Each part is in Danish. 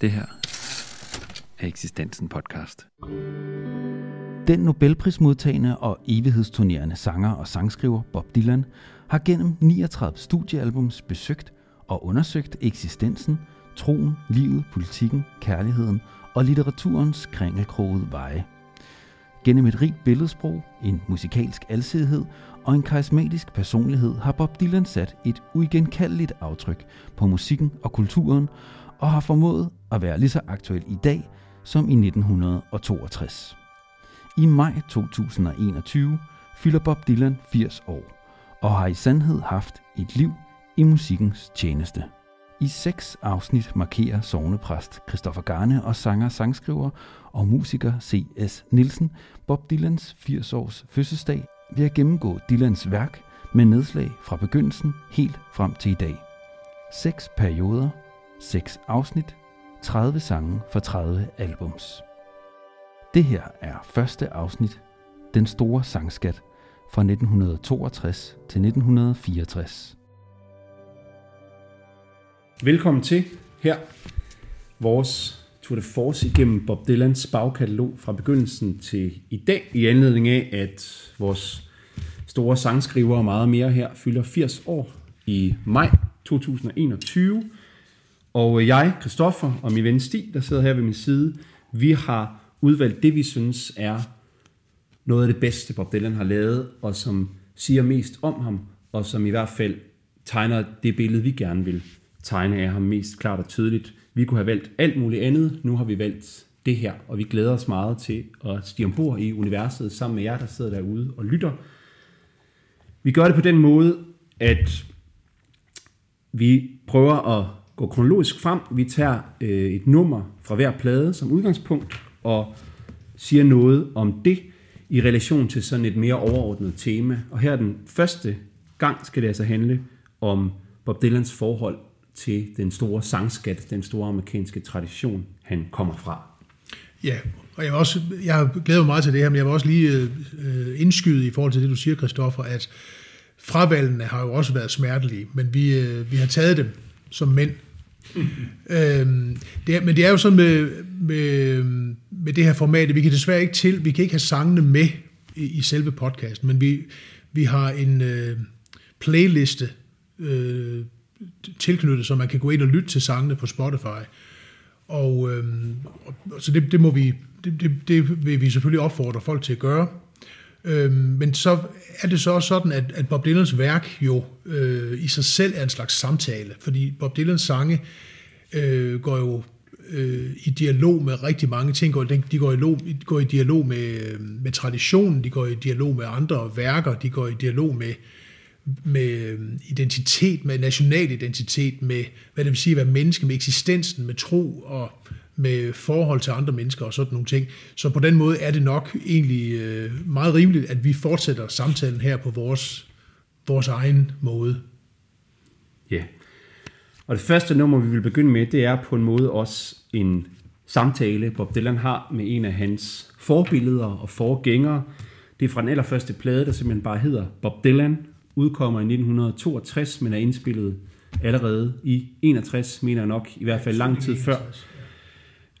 Det her er Eksistensen podcast. Den Nobelprismodtagende og evighedsturnerende sanger og sangskriver Bob Dylan har gennem 39 studiealbums besøgt og undersøgt eksistensen, troen, livet, politikken, kærligheden og litteraturens kringelkrogede veje. Gennem et rigt billedsprog, en musikalsk alsidighed og en karismatisk personlighed har Bob Dylan sat et uigenkaldeligt aftryk på musikken og kulturen og har formået at være lige så aktuel i dag som i 1962. I maj 2021 fylder Bob Dylan 80 år og har i sandhed haft et liv i musikkens tjeneste. I seks afsnit markerer sovnepræst Christoffer Garne og sanger, sangskriver og musiker C.S. Nielsen Bob Dylans 80 års fødselsdag ved at gennemgå Dylans værk med nedslag fra begyndelsen helt frem til i dag. Seks perioder, 6 afsnit, 30 sange fra 30 albums. Det her er første afsnit, Den store sangskat fra 1962 til 1964. Velkommen til her, vores Tour de Force igennem Bob Dylans bagkatalog fra begyndelsen til i dag, i anledning af, at vores store sangskriver og meget mere her fylder 80 år i maj 2021. Og jeg, Christoffer, og min ven Stig, der sidder her ved min side, vi har udvalgt det, vi synes er noget af det bedste, Bob Dylan har lavet, og som siger mest om ham, og som i hvert fald tegner det billede, vi gerne vil tegne af ham mest klart og tydeligt. Vi kunne have valgt alt muligt andet, nu har vi valgt det her, og vi glæder os meget til at stige ombord i universet sammen med jer, der sidder derude og lytter. Vi gør det på den måde, at vi prøver at går kronologisk frem. Vi tager øh, et nummer fra hver plade som udgangspunkt og siger noget om det i relation til sådan et mere overordnet tema. Og her den første gang skal det altså handle om Bob Dylans forhold til den store sangskat, den store amerikanske tradition, han kommer fra. Ja, og jeg, også, jeg glæder mig meget til det her, men jeg vil også lige øh, øh, indskyde i forhold til det, du siger, Christoffer, at fravalgene har jo også været smertelige, men vi, øh, vi har taget dem som mænd øhm, det er, men det er jo sådan med, med, med det her format, vi kan desværre ikke til, vi kan ikke have sangene med i, i selve podcasten, men vi, vi har en øh, playliste øh, tilknyttet, så man kan gå ind og lytte til sangene på Spotify. Og øh, så det, det må vi, det, det, det vil vi selvfølgelig opfordre folk til at gøre. Øh, men så er det så også sådan, at, at Bob Dylans værk jo øh, i sig selv er en slags samtale, fordi Bob Dylans sange øh, går jo øh, i dialog med rigtig mange ting. De går i, går i dialog med, øh, med traditionen, de går i dialog med andre værker, de går i dialog med, med øh, identitet, med national identitet, med hvad det vil sige at være menneske, med eksistensen, med tro og med forhold til andre mennesker og sådan nogle ting. Så på den måde er det nok egentlig øh, meget rimeligt, at vi fortsætter samtalen her på vores, vores egen måde. Ja. Og det første nummer, vi vil begynde med, det er på en måde også en samtale, Bob Dylan har med en af hans forbilleder og forgængere. Det er fra den allerførste plade, der simpelthen bare hedder Bob Dylan, udkommer i 1962, men er indspillet allerede i 61, mener jeg nok, i hvert fald lang tid før.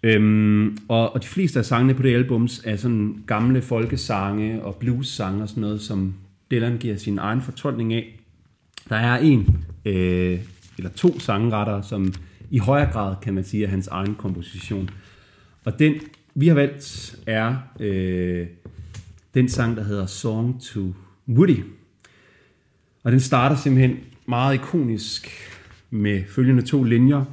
Øhm, og, og de fleste af sangene på det album er sådan gamle folkesange og blues-sange og sådan noget, som Dylan giver sin egen fortolkning af. Der er en øh, eller to sangretter, som i højere grad kan man sige er hans egen komposition. Og den, vi har valgt, er øh, den sang, der hedder Song to Woody. Og den starter simpelthen meget ikonisk med følgende to linjer.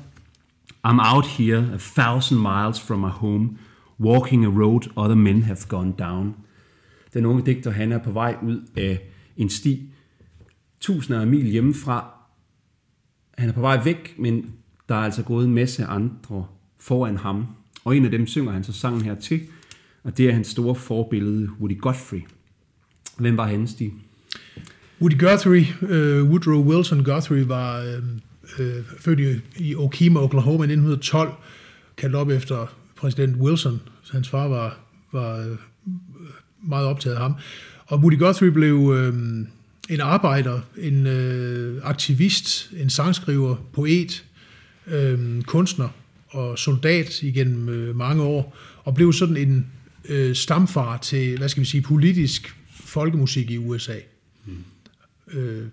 I'm out here a thousand miles from my home, walking a road other men have gone down. Den unge digter, han er på vej ud af en sti, tusinder af mil hjemmefra. Han er på vej væk, men der er altså gået en masse andre foran ham. Og en af dem synger han så sangen her til, og det er hans store forbillede, Woody Guthrie. Hvem var han, Stig? Woody Guthrie, uh, Woodrow Wilson Guthrie, var uh, uh, født i, i Okima, Oklahoma i 1912, kaldt op efter præsident Wilson. Hans far var, var uh, meget optaget af ham. Og Woody Guthrie blev uh, en arbejder, en uh, aktivist, en sangskriver, poet, uh, kunstner, og soldat igennem øh, mange år, og blev sådan en øh, stamfar til, hvad skal vi sige, politisk folkemusik i USA. Mm. Øh,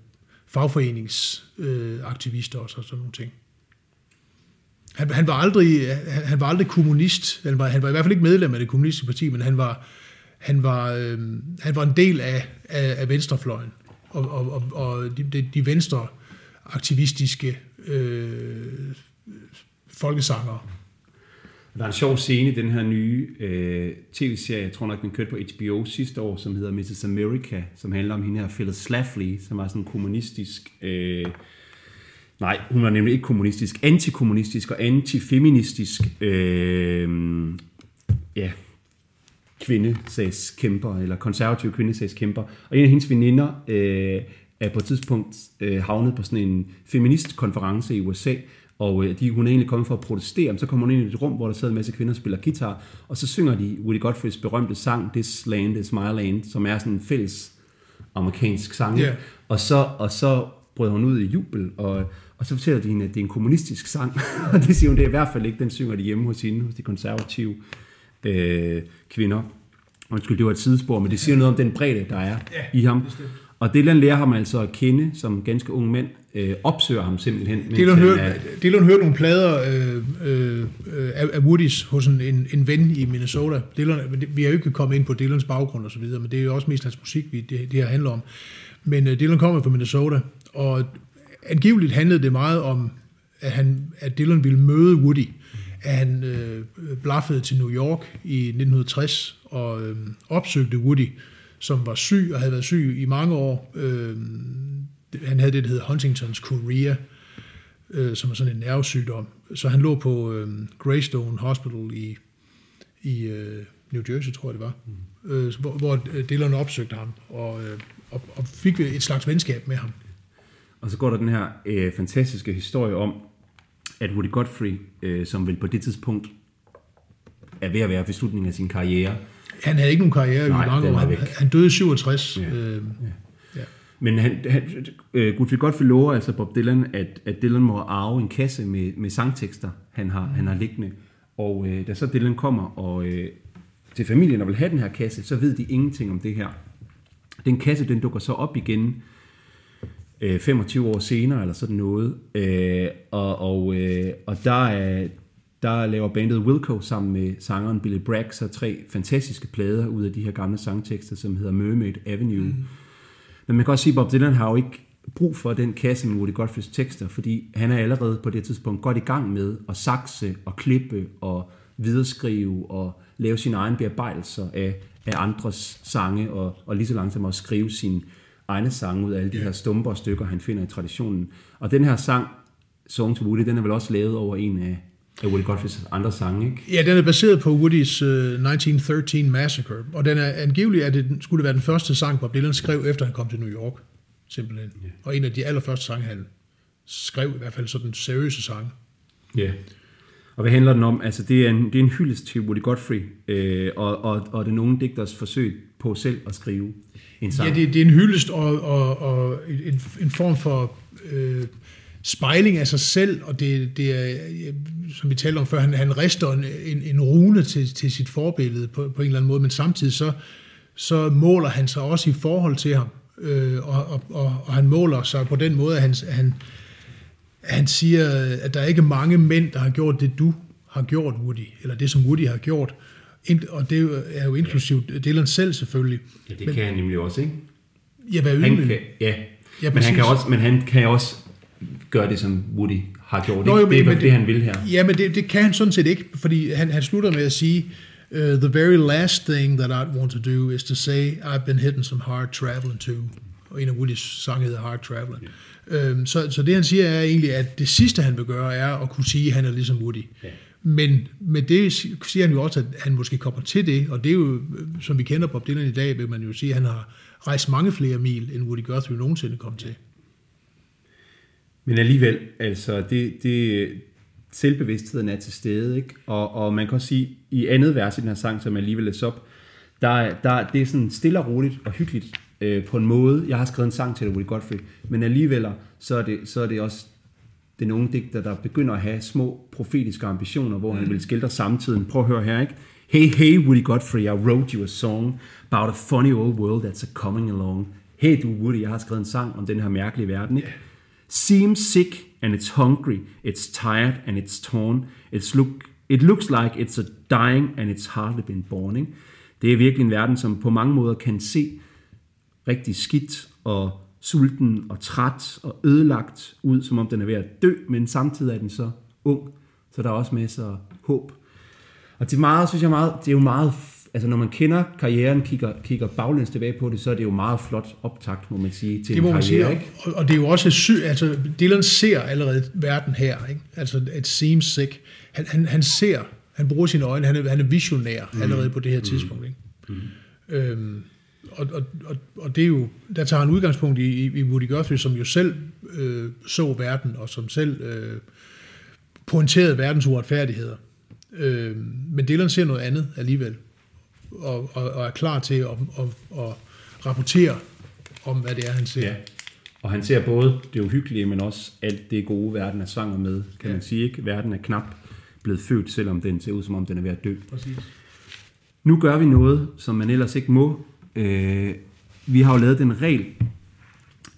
fagforeningsaktivister øh, og sådan nogle ting. Han, han, var aldrig, han, han var aldrig kommunist. Han var, han var i hvert fald ikke medlem af det kommunistiske parti, men han var, han var, øh, han var en del af, af, af venstrefløjen og, og, og, og de, de venstre aktivistiske øh, folkesangere. Der er en sjov scene i den her nye øh, tv-serie, jeg tror nok, den kørte på HBO sidste år, som hedder Mrs. America, som handler om hende her Phyllis Schlafly, som var sådan en kommunistisk... Øh, nej, hun var nemlig ikke kommunistisk, antikommunistisk og antifeministisk øh, ja, kvindesagskæmper, eller konservativ kvindesagskæmper. Og en af hendes veninder øh, er på et tidspunkt øh, havnet på sådan en feministkonference i USA, og øh, de, hun er egentlig kommet for at protestere, men så kommer hun ind i et rum, hvor der sidder en masse kvinder og spiller guitar, og så synger de Woody Godfreys berømte sang, This Land is My Land, som er sådan en fælles amerikansk sang. Yeah. Og, så, og så bryder hun ud i jubel, og, og så fortæller de hende, at det er en kommunistisk sang, og det siger hun, det er i hvert fald ikke, den synger de hjemme hos hende, hos de konservative øh, kvinder. Undskyld, det var et sidespor, men det siger noget om den bredde, der er ja, i ham. Og Dylan lærer ham altså at kende som ganske ung mand, øh, opsøger ham simpelthen. Dylan hørte, Dylan hørte nogle plader øh, øh, af, af Woodys hos en, en, en ven i Minnesota. Dylan, vi har jo ikke kommet ind på Dylans baggrund og så videre, men det er jo også mest hans musik, vi, det, det her handler om. Men øh, Dylan kommer fra Minnesota, og angiveligt handlede det meget om, at, han, at Dylan ville møde Woody. At han øh, blaffede til New York i 1960 og øh, opsøgte Woody, som var syg og havde været syg i mange år. Øh, han havde det, der hedder Huntingtons chorea, øh, som er sådan en nervesygdom. Så han lå på øh, Greystone Hospital i, i øh, New Jersey, tror jeg det var, mm. øh, hvor, hvor Dylan opsøgte ham og, øh, og, og fik et slags venskab med ham. Og så går der den her øh, fantastiske historie om, at Woody Godfrey, øh, som vel på det tidspunkt er ved at være ved slutningen af sin karriere. Han havde ikke nogen karriere Nej, i mange år. Han, han døde i 67. Ja. Øh, ja. Men han, han, øh, Godfrey Godfrey lover altså Bob Dylan, at, at Dylan må arve en kasse med, med sangtekster, han har, mm. han har liggende. Og øh, da så Dylan kommer og, øh, til familien og vil have den her kasse, så ved de ingenting om det her. Den kasse, den dukker så op igen øh, 25 år senere, eller sådan noget. Øh, og, og, øh, og der, er, der laver bandet Wilco sammen med sangeren Billy Bragg så tre fantastiske plader ud af de her gamle sangtekster, som hedder Mermaid Avenue. Mm. Men man kan også sige, at Bob Dylan har jo ikke brug for den kasse med Woody Godfreys tekster, fordi han er allerede på det tidspunkt godt i gang med at sakse og klippe og videreskrive og lave sine egne bearbejdelser af, af andres sange og, og lige så langsomt at skrive sin egne sange ud af alle de her stumper og stykker, han finder i traditionen. Og den her sang, Song to Woody, den er vel også lavet over en af, af Woody Godfreys andre sange, ikke? Ja, den er baseret på Woody's uh, 1913 Massacre, og den er angiveligt, at det skulle være den første sang, Bob Dylan skrev, efter han kom til New York, simpelthen. Ja. Og en af de allerførste sange, han skrev, i hvert fald sådan seriøse sange. Ja. Og hvad handler den om? Altså, det er en, det er en hyldest til Woody Godfrey, øh, og, og, og den unge digters forsøg på selv at skrive en sang. Ja, det, det er en hyldest og, og, og en, en form for øh, spejling af sig selv, og det, det er, som vi talte om før, han, han rister en, en, en rune til, til sit forbillede på, på en eller anden måde, men samtidig så, så måler han sig også i forhold til ham, øh, og, og, og, og han måler sig på den måde, at han, han, han siger, at der er ikke mange mænd, der har gjort det, du har gjort, Woody, eller det, som Woody har gjort, og det er jo inklusivt ja. Dylan selv selvfølgelig. Ja, det men, kan han nemlig også, ikke? Ja, han kan, ja. ja men, han kan også, men han kan også gøre det, som Woody har gjort. Nå, jo, det er det, det, han vil her. Ja, men det, det kan han sådan set ikke, fordi han, han slutter med at sige, uh, the very last thing that I'd want to do is to say, I've been hitting some hard traveling too. Og en af Woodys sange hedder Hard Traveling. Ja. Øhm, så, så det han siger er egentlig, at det sidste han vil gøre, er at kunne sige, at han er ligesom Woody. Ja. Men med det siger han jo også, at han måske kommer til det, og det er jo, som vi kender Bob Dylan i dag, vil man jo sige, at han har rejst mange flere mil, end Woody Guthrie nogensinde kom til. Men alligevel, altså, det, det, selvbevidstheden er til stede, ikke? Og, og man kan også sige, i andet vers i den her sang, som jeg alligevel læser op, der, der, det er sådan stille og roligt og hyggeligt øh, på en måde. Jeg har skrevet en sang til Woody Godfrey, men alligevel så er det, så er det også den unge digter, der begynder at have små profetiske ambitioner, hvor han vil skildre samtiden. Prøv at høre her, ikke? Hey, hey, Woody Godfrey, I wrote you a song about a funny old world that's a coming along. Hey, du Woody, jeg har skrevet en sang om den her mærkelige verden, ikke? Seems sick and it's hungry, it's tired and it's torn, it's look, it looks like it's a dying and it's hardly been born. Ikke? Det er virkelig en verden, som på mange måder kan se rigtig skidt og sulten og træt og ødelagt ud, som om den er ved at dø, men samtidig er den så ung, så der er også masser af håb. Og det er meget, synes jeg meget, det er jo meget, altså når man kender karrieren, kigger, kigger baglæns tilbage på det, så er det jo meget flot optakt, må man sige, til Det må en man sige, karriere, og, ikke? og- og det er jo også sy, altså Dylan ser allerede verden her, ikke? altså it seems sick. Han, han, han ser, han bruger sine øjne, han er, han er visionær Mm. allerede på det her tidspunkt. Ikke? Øhm, og, og, og, og det er jo, der tager han udgangspunkt i, i, i Woody Guthrie, som jo selv øh, så verden, og som selv øh, pointerede verdens uretfærdigheder. Øh, men Dylan ser noget andet alligevel, og, og, og er klar til at, at, at rapportere om, hvad det er, han ser. Ja. Og han ser både det uhyggelige, men også alt det gode, verden er svanger med, kan Ja. man sige. ikke? Verden er knap blevet født, selvom den ser ud, som om den er ved at dø. Præcis. Nu gør vi noget, som man ellers ikke må. Øh, vi har jo lavet den regel,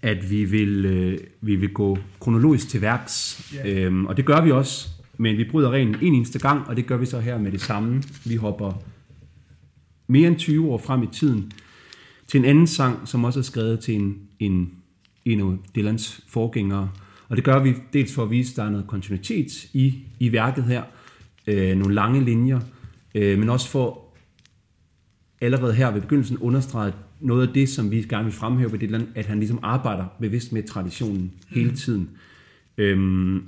at vi vil, øh, vi vil gå kronologisk til værks. Ja. Øhm, og det gør vi også, men vi bryder reglen en eneste gang, og det gør vi så her med det samme. Vi hopper mere end 20 år frem i tiden til en anden sang, som også er skrevet til en, en, en af Dylans forgængere. Og det gør vi dels for at vise, at der er noget kontinuitet i, i værket her, øh, nogle lange linjer, øh, men også for allerede her ved begyndelsen understrege noget af det, som vi gerne vil fremhæve ved Dylan, at han ligesom arbejder bevidst med traditionen hele tiden. Øhm,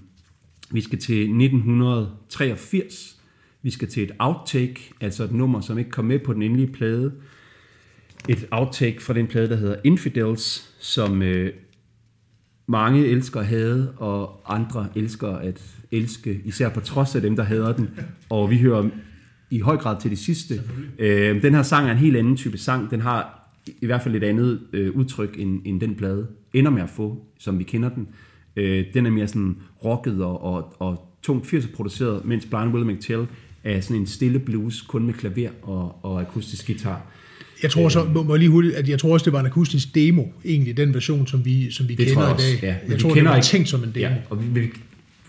vi skal til 1983. Vi skal til et outtake, altså et nummer, som ikke kom med på den endelige plade. Et outtake fra den plade, der hedder Infidels, som øh, mange elsker at hade, og andre elsker at elske, især på trods af dem, der hader den. Og vi hører i høj grad til det sidste. Øh, den her sang er en helt anden type sang. Den har i hvert fald et andet øh, udtryk, end, end den plade ender med at få, som vi kender den. Øh, den er mere sådan rocket og, og, og tungt 80'er produceret, mens Blind Willie McTell er sådan en stille blues, kun med klaver og, og akustisk guitar. Jeg tror så, må, må jeg lige hurtigt, at jeg tror også, det var en akustisk demo, egentlig, den version, som vi, som vi Det kender i dag. ja. Jeg vi tror, det kender var ikke- tænkt som en demo. Ja, og vi, vi,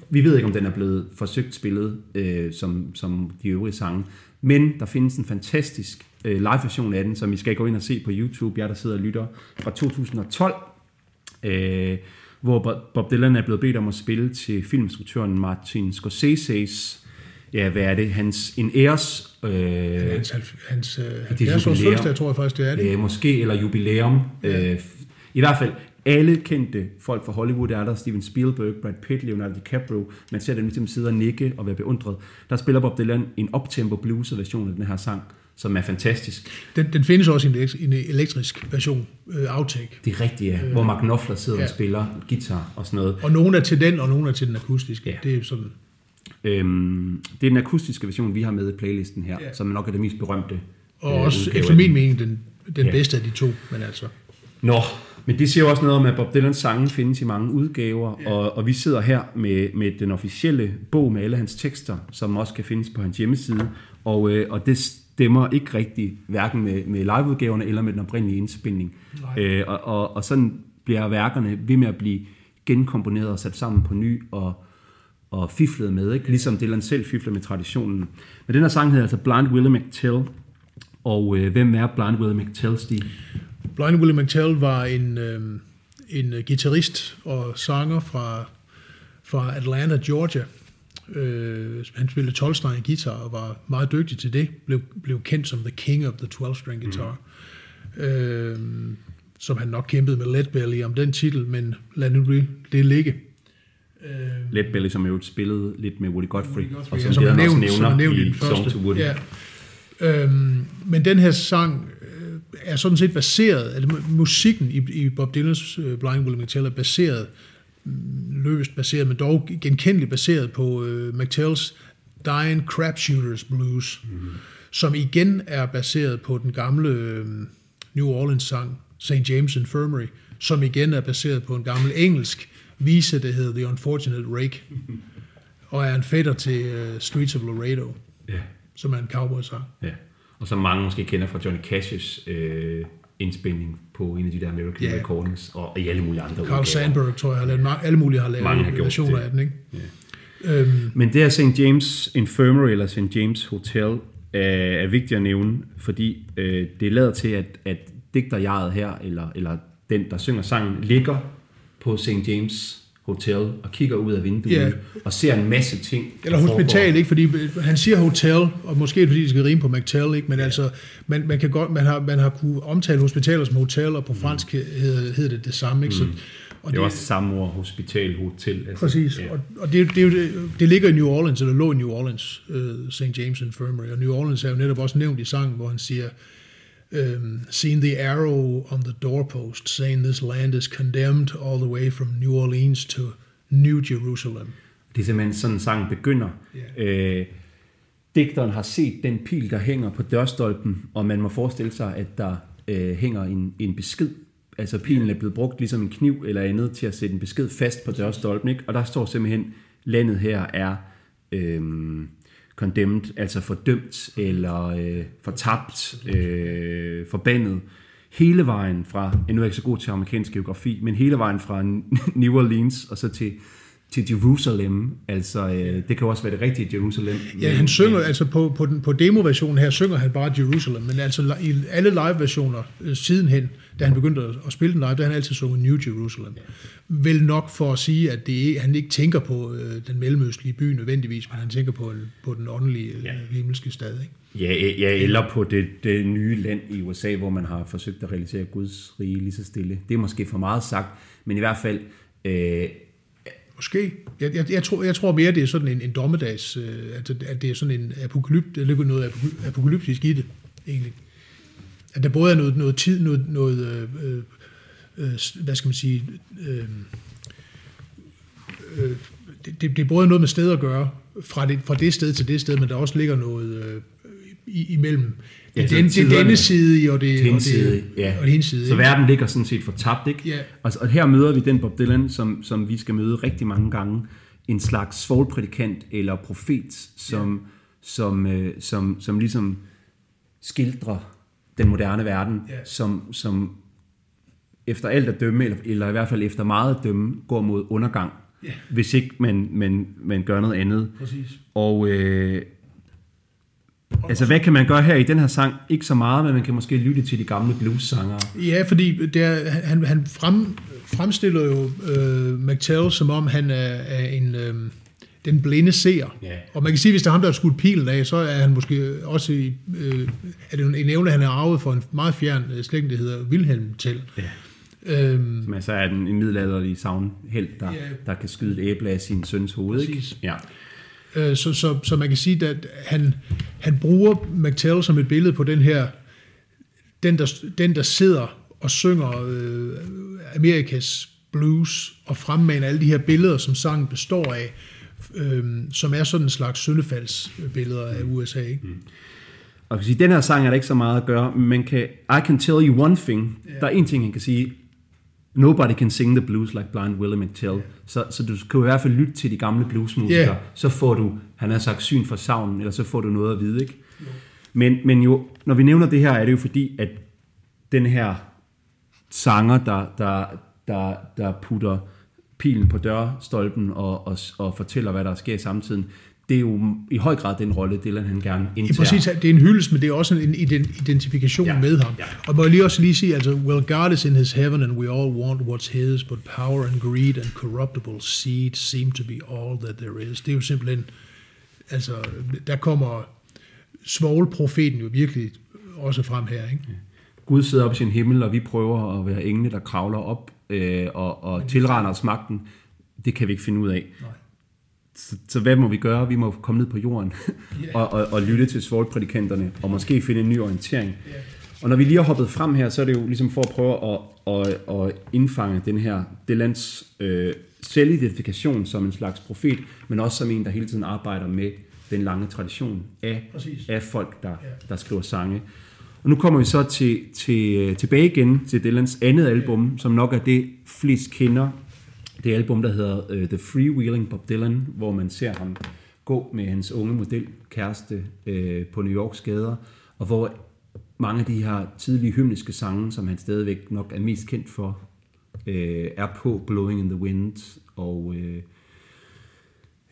vi ved ikke, om den er blevet forsøgt spillet øh, som, som de øvrige sange. Men der findes en fantastisk øh, live-version af den, som I skal gå ind og se på YouTube, jeg der sidder og lytter, fra 2012, øh, hvor Bob- Bob Dylan er blevet bedt om at spille til filminstruktøren Martin Scorsese's, ja, hvad er det, hans en æres... Øh, Hans, hans øh, Det er 70 års fødselsdag, tror jeg faktisk, det er det. Øh, måske, eller jubilæum. Øh, f- I hvert fald, alle kendte folk fra Hollywood er der. Steven Spielberg, Brad Pitt, Leonardo DiCaprio. Man ser dem ligesom sidde og nikke og være beundret. Der spiller Bob Dylan en uptempo blues version af den her sang, som er fantastisk. Den, den findes også i en, elektrisk version, øh, outtake. Det er rigtigt, ja. Hvor Mark Knopfler sidder ja. og spiller guitar og sådan noget. Og nogle er til den, og nogle er til den akustiske. Ja. Det er sådan. Øhm, det er den akustiske version, vi har med i playlisten her, Ja. som nok er det mest berømte. Og øh, også, efter min mening, den, den Ja. bedste af de to. Men altså, Nå, men det siger jo også noget om, at Bob Dylans sange findes i mange udgaver, Ja. og, og vi sidder her med, med den officielle bog med alle hans tekster, som også kan findes på hans hjemmeside, og, øh, og det stemmer ikke rigtigt, hverken med, med liveudgaverne eller med den oprindelige indspilning. Nej. Øh, og, og, og sådan bliver værkerne ved med at blive genkomponeret og sat sammen på ny, og, og fiflet med, ikke? ligesom Dylan selv fifler med traditionen. Men den her sang hedder altså Blind Willie McTell, og øh, hvem er Blind Willie McTell, Stig? Blind Willie McTell var en, øh, en guitarist og sanger fra, fra Atlanta, Georgia. Øh, han spillede 12 streng guitar og var meget dygtig til det. Blev, blev kendt som the king of the 12-string guitar. Mm. Øh, som han nok kæmpede med Leadbelly om den titel, men lad nu det ligge. Øh, Led Belly, som jo spillede lidt med Woody Guthrie, og Ja, som, som som er han også nævnt, som nævner nævnt i i Song to Woody. Ja. Øhm, men den her sang øh, er sådan set baseret, altså mu- musikken i, i Bob Dylans øh, Blind Willie McTell er baseret, mm, løst baseret, men dog genkendeligt baseret på øh, McTells Dying Crap Shooters Blues, mm. som igen er baseret på den gamle øh, New Orleans sang St. James Infirmary, som igen er baseret på en gammel engelsk vise, der hedder The Unfortunate Rake, og er en fætter til uh, Streets of Laredo, Ja. som er en cowboy-sang. ja. Og som mange måske kender fra Johnny Cash's øh, indspilning på en af de der American yeah. Recordings, og i alle mulige andre Carl udgaver. Sandburg, tror jeg, har lavet, ma- alle mulige har lavet Mange har versioner det. af den, ikke? Øhm, Men det her St. James Infirmary eller St. James Hotel er, er vigtigt at nævne, fordi øh, det lader til, at, at digterjaret her, eller, eller den, der synger sangen, ligger på St. James Hotel og kigger ud af vinduet Ja. og ser en masse ting. Eller hospital, ikke? Fordi han siger hotel, og måske fordi det skal rime på McTell, ikke? Men altså, man, man, kan godt, man, har, man har kunne omtale hospitaler som hotel, og på fransk hedder, hedder det det samme, ikke? Så, og Det er også samme ord, hospital, hotel. Altså, Præcis, Ja. og, og det, det, det, det ligger i New Orleans, eller lå i New Orleans, uh, St. James Infirmary, og New Orleans er jo netop også nævnt i sangen, hvor han siger, um, Seen the arrow on the doorpost, saying this land is condemned all the way from New Orleans to New Jerusalem. Det er simpelthen sådan, sang begynder. Ja. Øh, digteren har set den pil, der hænger på dørstolpen, og man må forestille sig, at der øh, hænger en, en besked. Altså pilen er blevet brugt ligesom en kniv eller andet til at sætte en besked fast på dørstolpen. Ikke? Og der står simpelthen, landet her er øh, condemned, altså fordømt eller øh, fortabt, øh, forbandet. Hele vejen fra, nu er jeg ikke så god til amerikansk geografi, men hele vejen fra New Orleans og så til, til Jerusalem. Altså, øh, det kan også være det rigtige Jerusalem. Ja, han synger, altså på, på, den, på demoversionen her, synger han bare Jerusalem, men altså i alle live-versioner øh, sidenhen, da han begyndte at, at spille den live, der han altid sunget New Jerusalem. Vel nok for at sige, at det, han ikke tænker på øh, den mellemøstlige by nødvendigvis, men han tænker på, en, på den åndelige øh, Ja. himmelske stad. Ikke? Ja, ja, eller på det, det nye land i USA, hvor man har forsøgt at realisere Guds rige lige så stille. Det er måske for meget sagt, men i hvert fald, øh, Måske. Jeg, jeg, jeg, tror, jeg tror mere, det er sådan en, en dommedags, øh, at, at det er sådan en apokalypt, eller noget apokalyptisk i det, egentlig. At der både er noget, noget tid, noget, noget øh, øh, øh hvad skal man sige, øh, øh, det, det, det er både noget med sted at gøre, fra det, fra det sted til det sted, men der også ligger noget øh, i, imellem. Ja, Det, den, det er denne side, og det, og en side. det, Ja. og det ene side. Så ikke? verden ligger sådan set fortabt, ikke? Ja. Og, og her møder vi den Bob Dylan, som, som vi skal møde rigtig mange gange. En slags svoglprædikant eller profet, som, ja. som, øh, som, som ligesom skildrer den moderne verden, Ja. som, som efter alt at dømme, eller, eller i hvert fald efter meget at dømme, går mod undergang, Ja. hvis ikke man, man, man gør noget andet. Præcis. Og øh, altså, hvad kan man gøre her i den her sang? Ikke så meget, men man kan måske lytte til de gamle blues-sangere. Ja, fordi det er, han, han frem, fremstiller jo øh, McTell, som om han er, er en, øh, den blinde seer. Ja. Og man kan sige, hvis det er ham, der har skudt pilen af, så er han måske også i, øh, er det en evne, han har arvet for en meget fjern øh, slægt, der hedder Wilhelm Tell. Ja. Øhm, Som altså er den en middelalderlig savnheld, der, Ja. der kan skyde et æble af sin søns hoved. Ikke? Præcis. Ja. øh, så, så, så man kan sige, at han, han bruger McTell som et billede på den her, den der, den der sidder og synger øh, Amerikas blues og fremmaner alle de her billeder, som sangen består af, øh, som er sådan en slags syndefaldsbilleder af USA. Ikke? Mm. Og kan sige, den her sang er der ikke så meget at gøre, men kan, I can tell you one thing. Yeah. Der er en ting, han kan sige. Nobody can sing the blues like Blind Willie McTell. Yeah. Så, så du kan i hvert fald lytte til de gamle bluesmusikere. Yeah. Så får du, han har sagt syn for savnen, eller så får du noget at vide. Ikke? Men, men jo, når vi nævner det her, er det jo fordi, at den her sanger, der, der, der, der putter pilen på dørstolpen og, og, og fortæller, hvad der sker i samtiden, det er jo i høj grad den rolle, Dylan han gerne Ja, indtager. præcis, det er en hyldest, men det er også en ident- identifikation Ja, ja, med ham. ja. Og må jeg lige også lige sige, altså, well, God is in his heaven, and we all want what's his, but power and greed and corruptible seed seem to be all that there is. Det er jo simpelthen, altså, der kommer svogelprofeten jo virkelig også frem her, ikke? Gud sidder op i sin himmel, og vi prøver at være engle, der kravler op øh, og, og tilrender os magten. Det kan vi ikke finde ud af. Nej. Så, så hvad må vi gøre? Vi må komme ned på jorden og, og, og lytte til svoldprædikanterne, og måske finde en ny orientering. Og når vi lige har hoppet frem her, så er det jo ligesom for at prøve at, at, at indfange den her, det lands øh, selvidentifikation som en slags profet, men også som en, der hele tiden arbejder med den lange tradition af, Præcis. af folk, der, der skriver sange. Og nu kommer vi så til, til, tilbage igen til Dylans andet album, som nok er det flest kender det album, der hedder uh, The Freewheeling Bob Dylan, hvor man ser ham gå med hans unge modelkæreste uh, på New Yorks gader, og hvor mange af de her tidlige hymniske sange, som han stadigvæk nok er mest kendt for, uh, er på Blowing in the Wind og... Uh,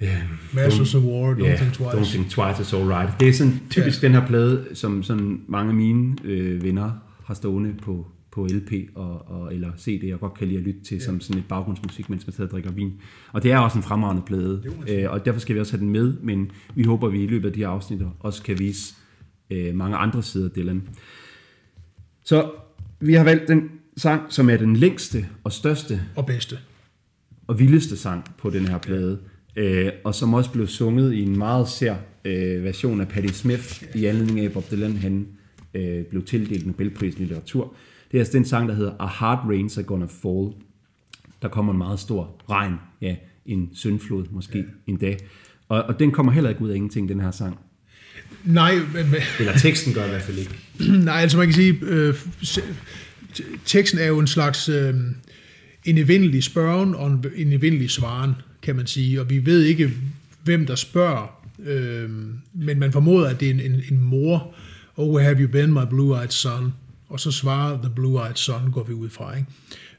Yeah, Masters of War, Don't yeah, Think Twice. Don't Think Twice is Alright. Det er sådan typisk yeah. den her plade, som sådan mange af mine øh, venner har stående på, på LP og, og, eller CD, og godt kan lide at lytte til yeah. som sådan et baggrundsmusik, mens man sidder og drikker vin. Og det er også en fremragende plade, øh, og derfor skal vi også have den med, men vi håber, at vi i løbet af de her afsnit også kan vise øh, mange andre sider af Dylan. Så vi har valgt den sang, som er den længste og største Og bedste. og vildeste sang på den her plade, øh, og som også blev sunget i en meget sær øh, version af Patti Smith, i anledning af Bob Dylan han, øh, blev tildelt Nobelprisen i litteratur. Det er altså den sang, der hedder A Hard Rain's Are Gonna Fall. Der kommer en meget stor regn, ja, en syndflod måske ja. en dag. Og, og den kommer heller ikke ud af ingenting, den her sang. Nej, men, Eller teksten gør i hvert fald ikke. nej, altså man kan sige, øh, teksten er jo en slags øh, en evindelig spørgen og en, en evindelig svaren, kan man sige. Og vi ved ikke, hvem der spørger, øh, men man formoder, at det er en, en, en mor. Oh, where have you been, my blue-eyed son? Og så svarer the blue-eyed son, går vi ud fra. Ikke?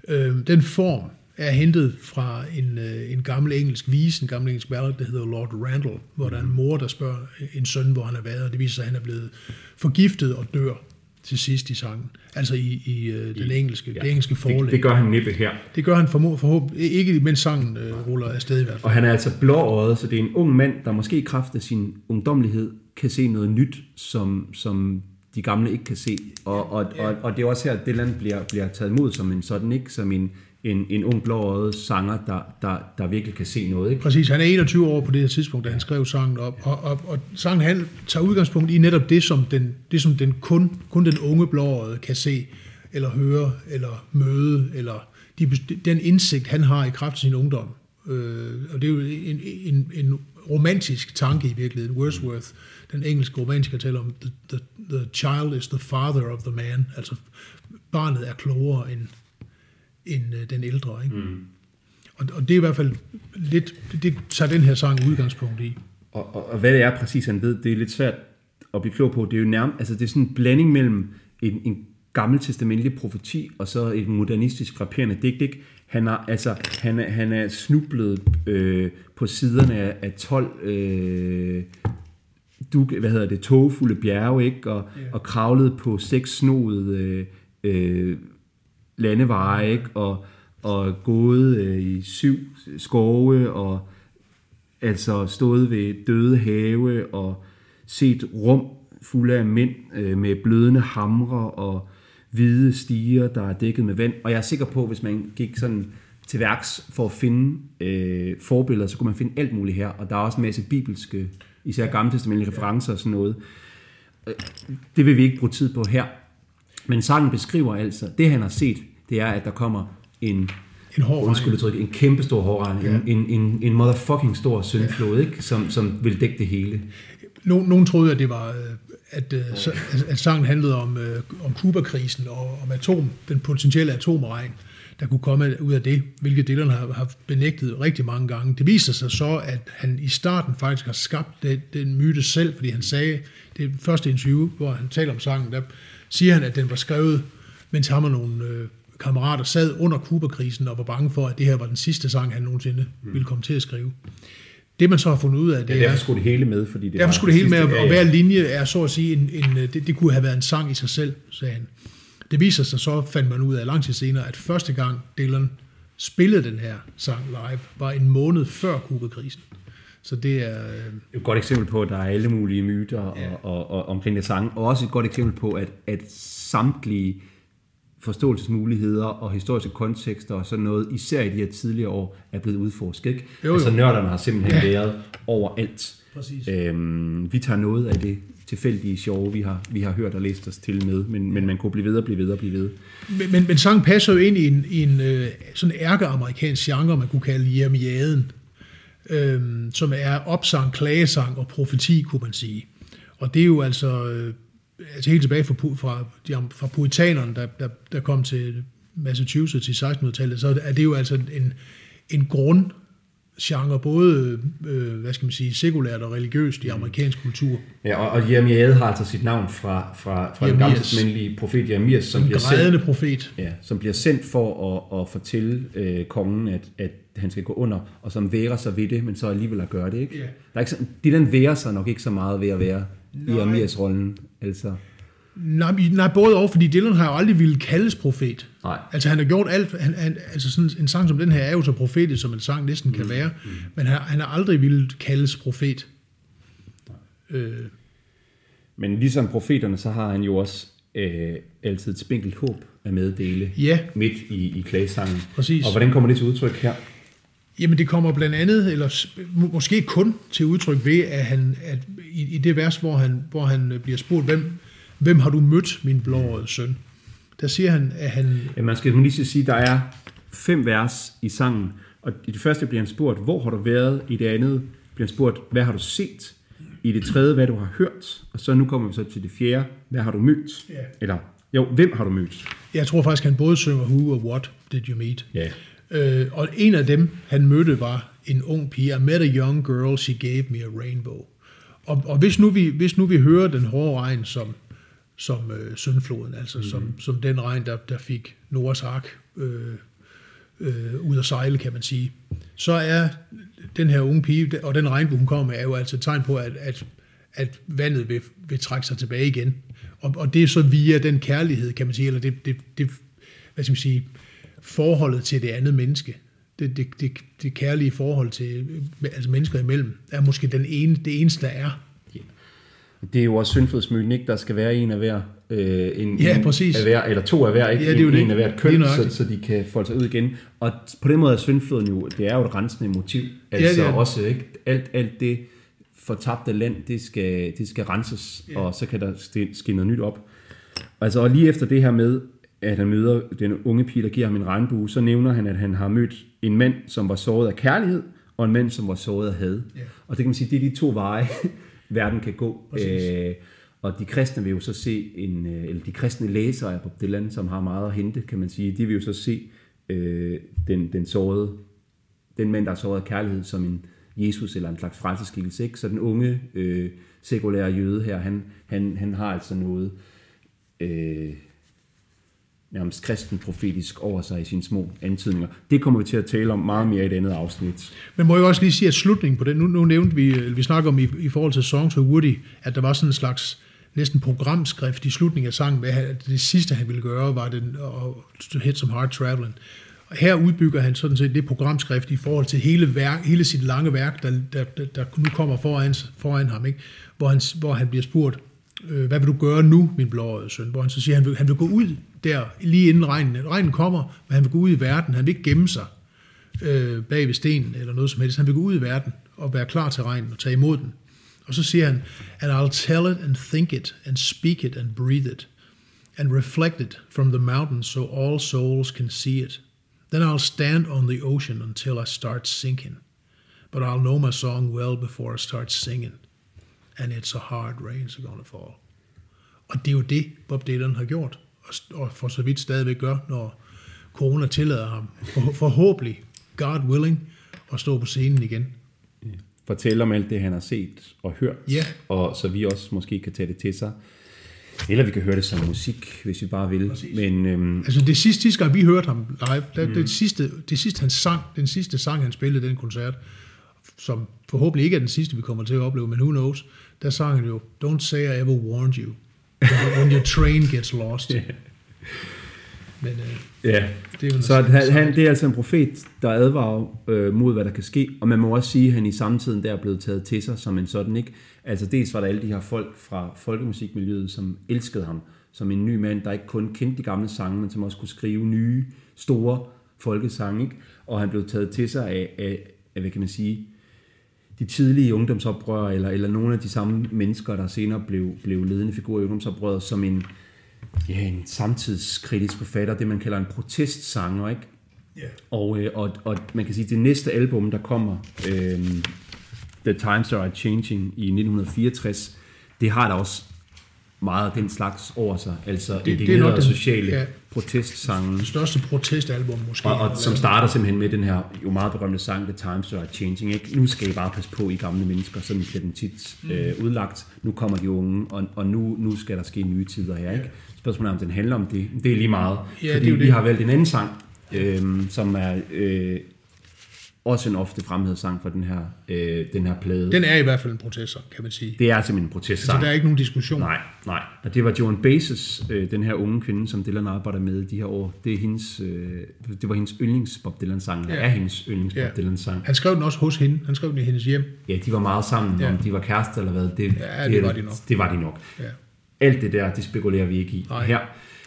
Øh, den form er hentet fra en, øh, en gammel engelsk vise, en gammel engelsk ballad, der hedder Lord Randall, hvor der er en mor, der spørger en søn, hvor han har været, og det viser sig, at han er blevet forgiftet og dør til sidst i sangen. Altså i, i øh, den engelske, ja. det engelske forlæg. Det, det gør han næppe her. Det gør han formod, forhåbentlig ikke, mens sangen øh, ruller afsted i hvert fald. Og han er altså blåøjet, så det er en ung mand, der måske i kraft af sin ungdommelighed kan se noget nyt, som, som de gamle ikke kan se. Og, og, og, og det er også her, at Dylan bliver, bliver taget imod som en sådan, ikke? Som en, en, en ung blåøjet sanger, der, der, der virkelig kan se noget, ikke? Præcis, han er 21 år på det her tidspunkt, da han skrev sangen op, og, og, og sangen han tager udgangspunkt i netop det, som den, det, som den kun, kun den unge blåøjet kan se, eller høre, eller møde, eller de, den indsigt, han har i kraft af sin ungdom. Øh, og det er jo en, en, en romantisk tanke i virkeligheden. Wordsworth, den engelske romantiker, taler om, the, the, the child is the father of the man, altså barnet er klogere end, end øh, den ældre. Ikke? Mm. Og, og det er i hvert fald lidt, det, tager den her sang udgangspunkt i. Og, og, og hvad det er præcis, han ved, det er lidt svært at blive klog på. Det er jo nærmest, altså det er sådan en blanding mellem en, en gammeltestamentlig profeti og så et modernistisk rapperende digt. Ikke? Han, er, altså, han, er, han er snublet øh, på siderne af, af 12 øh, du, hvad hedder det, togfulde bjerge, ikke? Og, yeah. og kravlet på seks snodede øh, øh, landeveje, ikke? Og, og gået øh, i syv skove, og altså stået ved døde have, og set rum fulde af mænd øh, med blødende hamre og hvide stiger, der er dækket med vand. Og jeg er sikker på, hvis man gik sådan til værks for at finde øh, forbilleder, så kunne man finde alt muligt her. Og der er også en masse bibelske, især gammeltestamentlige referencer og sådan noget. Øh, Det vil vi ikke bruge tid på her. Men sangen beskriver altså, det han har set, det er, at der kommer en, En hård undskyld udtryk, en kæmpe stor hårregn, Ja. ja. en, en, en, motherfucking stor syndflod, ikke? Som, som vil dække det hele. Nogen, nogen troede, at det var, øh, at, øh, at, at sangen handlede om, om Kuba-krisen og om atom, den potentielle atomregn, der kunne komme ud af det, hvilket Dylan har, har benægtet rigtig mange gange. Det viser sig så, at han i starten faktisk har skabt den, den myte selv, fordi han sagde, det første interview, hvor han taler om sangen, der siger han, at den var skrevet, mens ham og nogle øh, kammerater sad under Kuba-krisen og var bange for, at det her var den sidste sang, han nogensinde ville komme til at skrive. Det man så har fundet ud af, det Ja, er... derfor skulle det hele med, fordi det Derfor skulle det hele med, og hver linje er så at sige, en, en, øh, det, det kunne have været en sang i sig selv, sagde han. Det viser sig så, fandt man ud af lang tid senere, at første gang Dylan spillede den her sang live, var en måned før Kuba-krisen. Så det er... øh, et godt eksempel på, at der er alle mulige myter Ja. ja. og, og, og, omkring det sang, og også et godt eksempel på, at, at samtlige forståelsesmuligheder og historiske kontekster og sådan noget, især i de her tidligere år, er blevet udforsket. Ikke? Jo, jo. Altså nørderne har simpelthen ja. været overalt. Præcis. Øhm, vi tager noget af det tilfældige sjove, vi har, vi har hørt og læst os til med, men, men man kunne blive ved og blive ved og blive ved. Men, men, men sangen passer jo ind i en, i en øh, sådan ærkeamerikansk genre, man kunne kalde jeremiaden, øh, som er opsang, klagesang og profeti, kunne man sige. Og det er jo altså, øh, altså helt tilbage fra, fra, fra puritanerne, der, der, der kom til Massachusetts i 1600-tallet, så er det jo altså en, en grund genre, både øh, hvad skal man sige, sekulært og religiøst i amerikansk kultur. Ja, og, og Jeremiade har altså sit navn fra, fra, fra den gamle profet Jeremias, som En bliver, sendt, profet. ja, som bliver sendt for at, at fortælle øh, kongen, at, at han skal gå under, og som værer sig ved det, men så alligevel at gøre det. Ikke? Ja. Der er ikke så, Dylan værer sig nok ikke så meget ved at være i Nej. Jeremias rollen. Altså, Nej, nej, både og, fordi Dylan har jo aldrig ville kaldes profet. nej. Altså han har gjort alt, han, han, altså sådan en sang som den her er jo så profetisk, som en sang næsten kan være, men han, han har aldrig ville kaldes profet. Øh, Men ligesom profeterne, så har han jo også øh, altid et spinkelt håb at meddele ja, midt i, i klagesangen. præcis. Og hvordan kommer det til udtryk her? Jamen det kommer blandt andet, eller måske kun til udtryk ved, at han, at i, i det vers, hvor han, hvor han bliver spurgt, hvem, hvem har du mødt, min blåårede søn? Der siger han, at han, Ja, man skal lige sige, at der er fem vers i sangen, og i det første bliver han spurgt, hvor har du været? I det andet bliver han spurgt, hvad har du set? I det tredje, hvad du har hørt? Og så nu kommer vi så til det fjerde, hvad har du mødt? Ja. Eller, jo, hvem har du mødt? jeg tror faktisk, han både synger Who og What did you meet? Ja. Øh, og en af dem, han mødte, var en ung pige. I met a young girl, she gave me a rainbow. Og, og hvis, nu vi, hvis nu vi hører den hårde regn som, som øh, syndfloden, altså mm. som, som den regn, der, der fik Noahs ark øh, øh, ud at sejle, kan man sige, så er den her unge pige, og den regnbue, hun kommer med, er jo altså et tegn på, at, at, at vandet vil, vil trække sig tilbage igen. Og, og det er så via den kærlighed, kan man sige, eller det, det, det hvad skal man sige, forholdet til det andet menneske, det, det, det, det kærlige forhold til altså mennesker imellem, er måske den ene, det eneste, der er. Det er jo også syndflodsmyten, ikke? Der skal være en af hver, øh, en, Ja, en præcis. Af hver, eller to af hver, ikke? Ja, det er jo en, det. en af hvert køn, så, så de kan folde sig ud igen. Og på den måde er syndfloden jo, det er jo et rensende motiv. Altså det er det. også, ikke? Alt, alt det fortabte land, det skal, det skal renses, Ja. og så kan der ske- noget nyt op. Altså, og lige efter det her med, at han møder den unge pige, der giver ham en regnbue, så nævner han, at han har mødt en mand, som var såret af kærlighed, og en mand, som var såret af had. Ja. Og det kan man sige, det er de to veje, verden kan gå. Præcis. Øh, og de kristne vil jo så se, en, øh, eller de kristne læsere af Bob Dylan, som har meget at hente, kan man sige, de vil jo så se øh, den, den sårede, den mand, der er såret af kærlighed, som en Jesus eller en slags frelseskikkelse. Ikke? Så den unge øh, sekulære jøde her, han, han, han har altså noget øh, nærmest kristen profetisk over sig i sine små antydninger. Det kommer vi til at tale om meget mere i et andet afsnit. Men må jeg også lige sige, at slutningen på det, nu, nu nævnte vi, vi snakker om i, i forhold til Songs of Woody, at der var sådan en slags næsten programskrift i slutningen af sangen, hvad det sidste han ville gøre, var den at hit some hard traveling. Og her udbygger han sådan set det programskrift i forhold til hele, værk, hele sit lange værk, der, der, der, der nu kommer foran, foran ham, ikke? Hvor, han, hvor han bliver spurgt, øh, hvad vil du gøre nu, min blåøjede søn? Hvor han så siger, han vil, han vil gå ud der, lige inden regnen. Regnen kommer, men han vil gå ud i verden. Han vil ikke gemme sig øh, bag ved stenen eller noget som helst. Han vil gå ud i verden og være klar til regnen og tage imod den. Og så siger han, and I'll tell it and think it and speak it and breathe it and reflect it from the mountains so all souls can see it. Then I'll stand on the ocean until I start sinking. But I'll know my song well before I start singing. And it's a hard rain, so gonna fall. Og det er jo det, Bob Dylan har gjort, og- for så vidt stadigvæk gør, når corona tillader ham, for, forhåbentlig, God willing, at stå på scenen igen. Fortælle om alt det, han har set og hørt, Ja. og så vi også måske kan tage det til sig. Eller vi kan høre det som musik, hvis vi bare vil. Præcis. Men øhm, Altså det sidste, sidste gang vi hørte ham live, der, mm. det, sidste, det sidste han sang, den sidste sang han spillede den koncert, som forhåbentlig ikke er den sidste vi kommer til at opleve, men who knows, der sang han jo, Don't say I ever warned you, when your train gets lost. Men øh, ja, det er jo så at han, han, det er altså en profet, der advarer øh, mod, hvad der kan ske. Og man må også sige, at han i samtiden der er blevet taget til sig som en sådan, ikke? Altså dels var der alle de her folk fra folkemusikmiljøet, som elskede ham som en ny mand, der ikke kun kendte de gamle sange, men som også kunne skrive nye, store folkesange, ikke? Og han blev taget til sig af, af, af hvad kan man sige, de tidlige ungdomsoprør, eller, eller nogle af de samme mennesker, der senere blev, blev ledende figurer i ungdomsoprøret, som en, ja, en samtidskritisk forfatter, det man kalder en protestsanger, ikke? Ja. Og, øh, og, og man kan sige, at det næste album, der kommer, øh, The Times Are Changing i 1964, det har da også meget af den slags over sig, altså det er indignerede nok den- sociale ja. ja. protestsange. Det største protestalbum måske. Og, og som starter simpelthen med den her jo meget berømte sang, The Times Are Changing. Ikke? Nu skal I bare passe på, I gamle mennesker. Sådan bliver den tit øh, udlagt. Nu kommer de unge, og, og nu, nu skal der ske nye tider her. Ikke? Spørgsmålet er, om den handler om det. Det er lige meget. Ja, fordi det er vi det. har valgt en anden sang, øh, som er øh, også en ofte fremhævet sang for den her, øh, den her plade. Den er i hvert fald en protestsang, kan man sige. det er simpelthen en Så protestsang. der er ikke nogen diskussion. Nej, nej. Og det var Joan Baez, øh, den her unge kvinde, som Dylan arbejder med de her år. Det, er hendes, øh, det var hendes yndlings Bob Dylan sang, Ja. er hendes yndlings Ja. Bob Dylan sang. Han skrev den også hos hende. Han skrev den i hendes hjem. Ja, de var meget sammen, Ja. om de var kærester eller hvad. Det, Ja, det var de nok. Det var de nok. Ja. Alt det der, det spekulerer vi ikke i Nej. her.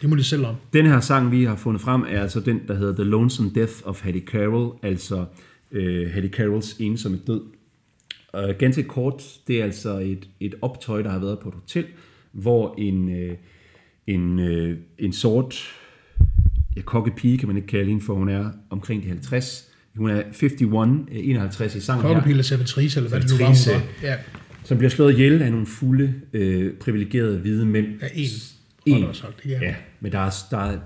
Det må de selv om. Den her sang, vi har fundet frem, er altså den, der hedder The Lonesome Death of Hattie Carroll, altså øh, Hattie Carrolls ensomme død. Og ganske kort, det er altså et, et optøj, der har været på et hotel, hvor en, øh, en, øh, en sort, ja, kokke pige kan man ikke kalde hende, for hun er omkring de 50. Hun er 51, øh, 51 i sangen her Kokkepille Servatrice, eller hvad det nu var, hun var. Ja, som bliver slået ihjel af nogle fulde, øh, privilegerede hvide mænd. ja en. En. Sagt, ja. Ja, men der er, der, er,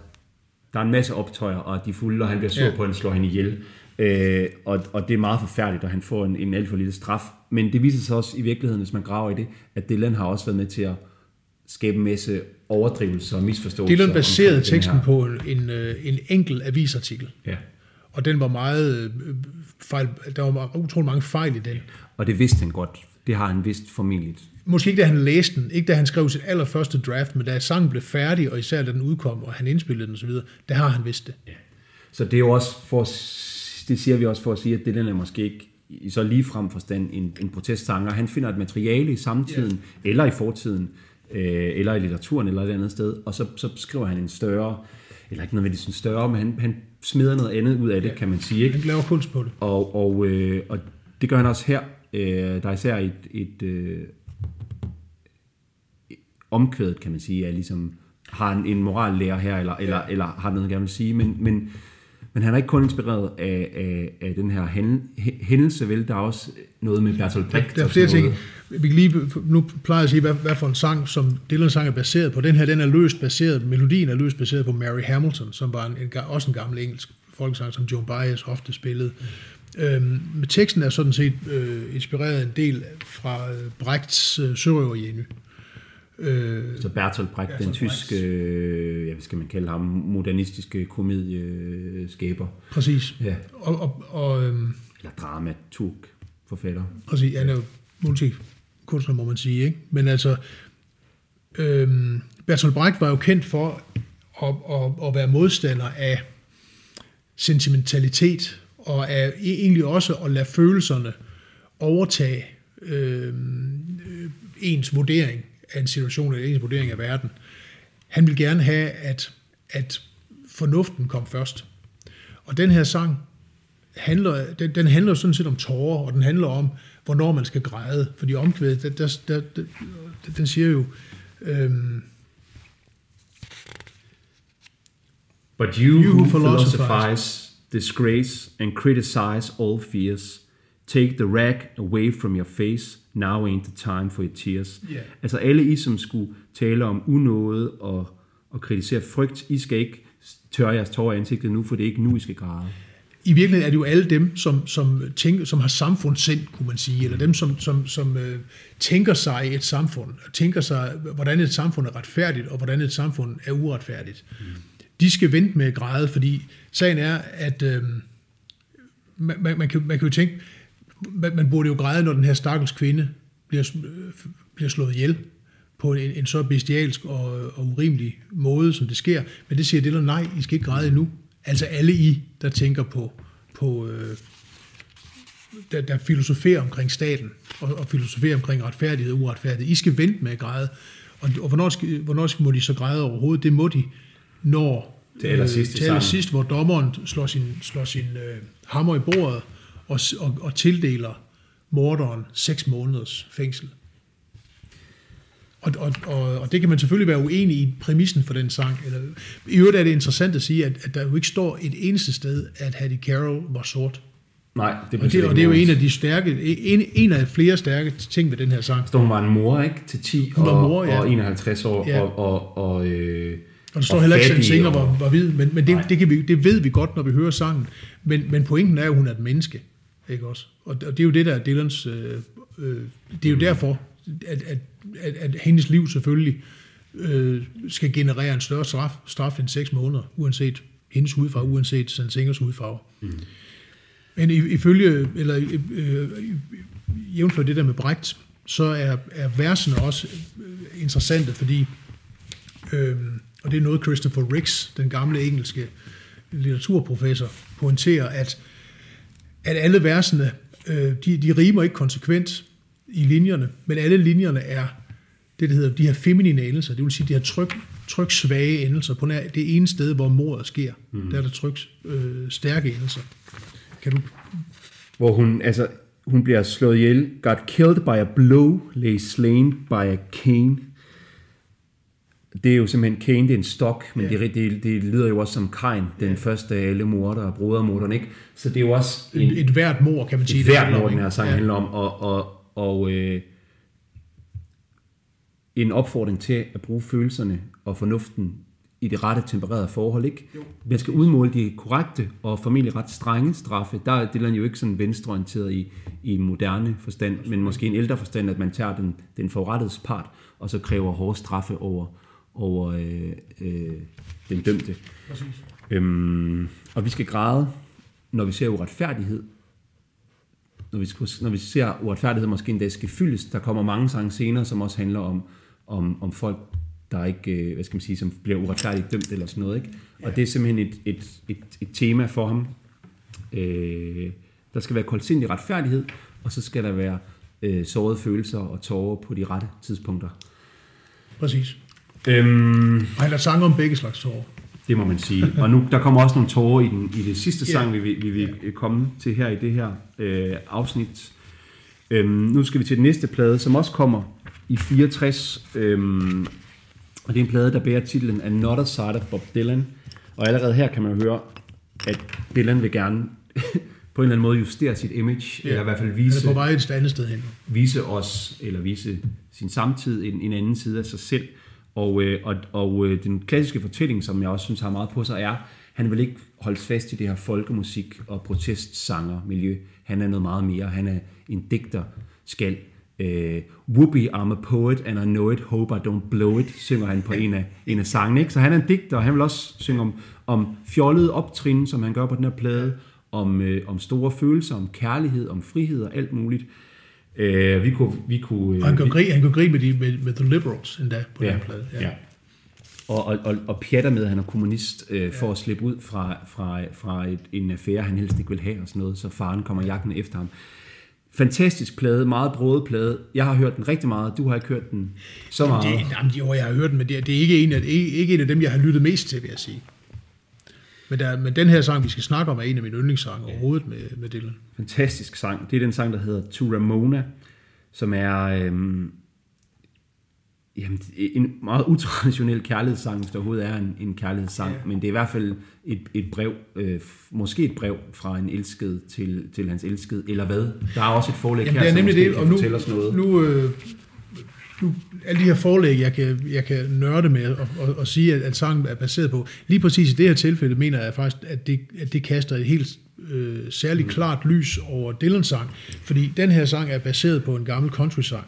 der er en masse optøjer, og de er fulde, og han bliver sur Ja. på, at han slår hende ihjel. Øh, og, og det er meget forfærdeligt, og han får en, en alt for lille straf. Men det viser sig også i virkeligheden, hvis man graver i det, at Dylan har også været med til at skabe en masse overdrivelser og misforståelser. Dylan baserede teksten på en, øh, en enkelt avisartikel, Ja, og den var meget øh, fejl, der var utrolig mange fejl i den. og det vidste han godt. Det har han vidst formentlig. Måske ikke da han læste den, ikke da han skrev sit allerførste draft, men da sangen blev færdig, og især da den udkom, og han indspillede den osv., der har han vidst det. Så det er jo også for, at det siger vi også for at sige, at Dylan er måske ikke i så ligefrem forstand en, en protestsanger. Han finder et materiale i samtiden, yeah. eller i fortiden, øh, eller i litteraturen, eller et andet sted, og så, så skriver han en større, eller ikke nødvendigvis en større, men han, han smider noget andet ud af det, kan man sige. Ikke? Han laver kunst på det. Og, og, øh, og det gør han også her. Øh, der er især et, et, øh, et omkvædet, kan man sige, er ligesom har en, en morallærer her, eller, eller, eller har noget, han gerne vil sige, men, men, men han er ikke kun inspireret af, af, af den her hændel- hændelse, vel? Der er også noget med Bertolt Brecht. Der er flere ting. Vi kan lige, nu plejer jeg at sige, hvad, hvad for en sang, som Dylan sang er baseret på. Den her, den er løst baseret, melodien er løst baseret på Mary Hamilton, som var en, en, også en gammel engelsk folkesang, som Joan Baez ofte spillede. Øhm, men teksten er sådan set øh, inspireret en del fra øh, Brechts øh, Sørøver Jenny. Øh, Så Bertolt Brecht, den Bertolt tyske, øh, ja, hvad skal man kalde ham, modernistiske komedieskaber, præcis. ja. Og, og, og øhm, eller dramaturg, forfatter. Præcis, han er jo multikunstner, må man sige. Ikke? Men altså, øhm, Bertolt Brecht var jo kendt for at, at, at være modstander af sentimentalitet, og af e- egentlig også at lade følelserne overtage øhm, øh, ens vurdering af en situation, eller ens vurdering af verden. Han vil gerne have, at, at fornuften kom først. Og den her sang handler, den, den handler sådan set om tårer, og den handler om, hvornår man skal græde. Fordi omkvædet, der, der, der, der, den siger jo, øhm, But you, You who philosophize. philosophize, disgrace, and criticize all fears, take the rag away from your face, now ain't the time for your tears. Ja. Altså alle I, som skulle tale om unåde og, og kritisere frygt, I skal ikke tørre jeres tårer i ansigtet nu, for det er ikke nu, I skal græde. i virkeligheden er det jo alle dem, som, som, tænker, som har samfundssind, kunne man sige, eller dem, som, som, som øh, tænker sig et samfund, og tænker sig, hvordan et samfund er retfærdigt, og hvordan et samfund er uretfærdigt. Mm. De skal vente med at græde, fordi sagen er, at øh, man, man, man, kan, man kan jo tænke, man, man burde jo græde, når den her stakkels kvinde bliver, øh, bliver slået ihjel på en, en så bestialsk og, og urimelig måde, som det sker. Men det siger Dylan, nej, I skal ikke græde endnu. Altså alle I, der tænker på, på øh, der, der filosoferer omkring staten, og, og filosoferer omkring retfærdighed og uretfærdighed, I skal vente med at græde. Og, og hvornår, skal, hvornår skal, må de så græde overhovedet? Det må de, når Til allersidst i til sangen. allersidst, hvor dommeren slår sin, slår sin øh, hammer i bordet og, og, og tildeler morderen seks måneders fængsel. Og, og, og, og det kan man selvfølgelig være uenig i præmissen for den sang. Eller, I øvrigt er det interessant at sige, at, at der jo ikke står et eneste sted, at Hattie Carroll var sort. Nej, det Og det, og det er jo en af de stærke, en, en af flere stærke ting ved den her sang. Så hun var en mor, ikke? Til 10 Hun var og, mor, ja. og 51 år. Ja. Og, og, og, øh, Og der står og heller ikke, at Singer var, var hvid, men, men det, Nej. det, kan vi, det ved vi godt, når vi hører sangen. Men, men pointen er jo, at hun er et menneske. Ikke også? Og, og det er jo det, der er Dylans... Øh, øh, det er jo derfor, at, at, at, at hendes liv selvfølgelig øh, skal generere en større straf, straf end 6 måneder, uanset hendes hudfarve, uanset San Singers hudfarve. Mm. Men i- ifølge, eller øh, øh, jævnført det der med Brecht, så er, er versene også øh, interessante, fordi Øhm, og det er noget, Christopher Ricks, den gamle engelske litteraturprofessor, pointerer, at, at alle versene, øh, de, de rimer ikke konsekvent i linjerne, men alle linjerne er det, der hedder de her feminine endelser, det vil sige de her tryk, tryksvage endelser. På nær det ene sted, hvor mordet sker, mm. der er der tryk øh, stærke endelser. Kan du... Hvor hun, altså, hun bliver slået ihjel. Got killed by a blow, lay slain by a cane. Det er jo simpelthen cane, det er en stok, men ja. det, det, det lyder jo også som Kain, den ja. første af alle morder og brodermorderen, ikke? Så det er jo også en, Et, et hvert mor, kan man sige. et hvert mord, den her sang Ja. handler om, og, og, og øh, en opfordring til at bruge følelserne og fornuften i det rette tempererede forhold, ikke? Jo. Man skal udmåle de korrekte og formentlig ret strenge straffe. Der er Dylan jo ikke sådan venstreorienteret i, i moderne forstand, men måske en ældre forstand, at man tager den, den forrettedes part, og så kræver hårde straffe over, over øh, øh, den dømte. Øhm, og vi skal græde, når vi ser uretfærdighed, når vi, når vi ser uretfærdighed måske endda skal fyldes, der kommer mange sange senere, som også handler om, om, om folk, der ikke, øh, hvad skal man sige, som bliver uretfærdigt dømt eller sådan noget. Ikke? Og det er simpelthen et, et, et, et tema for ham. Øh, der skal være koldsindig retfærdighed, og så skal der være øh, sårede følelser og tårer på de rette tidspunkter. Præcis. Øhm, Og han har sange om begge slags tårer. det må man sige. Og nu, der kommer også nogle tårer i, den, i det sidste sang, vi, vil- vi vil komme til her i det her øh, afsnit. Øhm, nu skal vi til den næste plade, som også kommer i 64. Øhm, og det er en plade, der bærer titlen Another Side of Bob Dylan. Og allerede her kan man høre, at Dylan vil gerne på en eller anden måde justere sit image, ja. eller i hvert fald Han er vise på vej et andet sted hen. vise os, eller vise sin samtid en, en anden side af sig selv. Og, øh, og, og øh, den klassiske fortælling, som jeg også synes har meget på sig, er, han vil ikke holde fast i det her folkemusik og protestsanger miljø. Han er noget meget mere. Han er en digter, skal. Øh, Whoopi, I'm a poet, and I know it, hope I don't blow it, synger han på en af, en af sangene. Ikke? Så han er en digter, og han vil også synge om, om fjollede optrin, som han gør på den her plade, om, øh, om store følelser, om kærlighed, om frihed og alt muligt. Øh, vi kunne... Vi kunne Og han øh, vi- grine, han kan grine med, de, med, med The Liberals endda på ja, den plade. ja. Og, og, og, og pjatter med, at han er kommunist, øh, for at slippe ud fra, fra, fra et, en affære, han helst ikke vil have og sådan noget, så faren kommer jagten efter ham. Fantastisk plade, meget broet plade. Jeg har hørt den rigtig meget, du har ikke hørt den så meget. Det, jamen, jo, jeg har hørt den, men det, det er ikke en, af, ikke, ikke en af dem, jeg har lyttet mest til, vil jeg sige. Men, der, men den her sang, vi skal snakke om, er en af mine yndlingssange overhovedet med, med Dylan. fantastisk sang. Det er den sang, der hedder To Ramona, som er øhm, jamen, en meget utraditionel kærlighedssang, hvis der overhovedet er en, en kærlighedssang. Ja. Ja. Men det er i hvert fald et, et brev, øh, måske et brev fra en elsket til, til hans elskede, eller hvad? Der er også et forlæg Jamen, her, det er som nemlig måske det, og nu, os noget. nu, øh, nu alle de her forlæg, jeg kan, jeg kan nørde med og, og, og sige, at, at sangen er baseret på, lige præcis i det her tilfælde, mener jeg faktisk, at det, at det kaster et helt øh, særligt klart lys over Dylans sang, fordi den her sang er baseret på en gammel country-sang,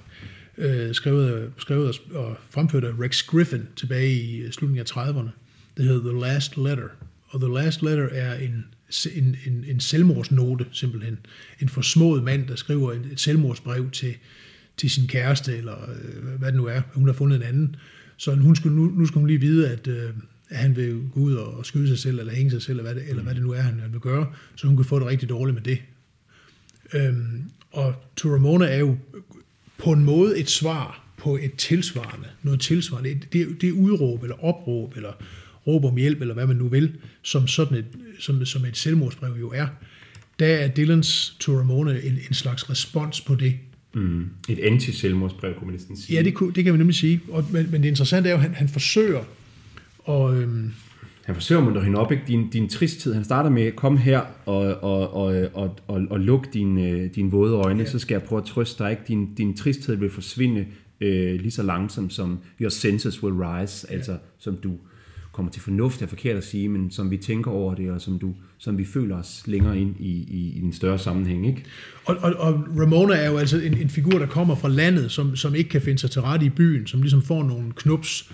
øh, skrevet, skrevet og- og fremført af Rex Griffin tilbage i øh, slutningen af 30'erne. Det hedder The Last Letter. Og The Last Letter er en, en, en, en selvmordsnote, simpelthen. En forsmået mand, der skriver et, et selvmordsbrev til, til sin kæreste, eller øh, hvad det nu er. Hun har fundet en anden. Så hun skulle, nu, nu skal hun lige vide, at, øh, at han vil gå ud og skyde sig selv, eller hænge sig selv, eller hvad det, eller hvad det nu er, han, han vil gøre, så hun kan få det rigtig dårligt med det. Øhm, og To Ramona er jo på en måde et svar på et tilsvarende, noget tilsvarende. Det, det, det udråb, eller opråb, eller råb om hjælp, eller hvad man nu vil, som sådan et, som, som et selvmordsbrev jo er. Der er Dylans To Ramona en, en slags respons på det. Mm. Et anti-selvmordsbrev, kunne man næsten sige. Ja, det, kunne- det kan man nemlig sige. Og, men, men det interessante er jo, at han, han forsøger at, øhm, han forsøger at muntre hende op, ikke? Din, din tristhed, han starter med, kom her og, og, og, og, og, og luk dine, dine våde øjne, ja. så skal jeg prøve at trøste dig, ikke? Din, din tristhed vil forsvinde øh, lige så langsomt, som your senses will rise, ja. altså som du kommer til fornuft, er forkert at sige, men som vi tænker over det, og som, du, som vi føler os længere ind i, i, i en større sammenhæng. Ikke? Og, og, og Ramona er jo altså en, en figur, der kommer fra landet, som, som ikke kan finde sig til rette i byen, som ligesom får nogle knups,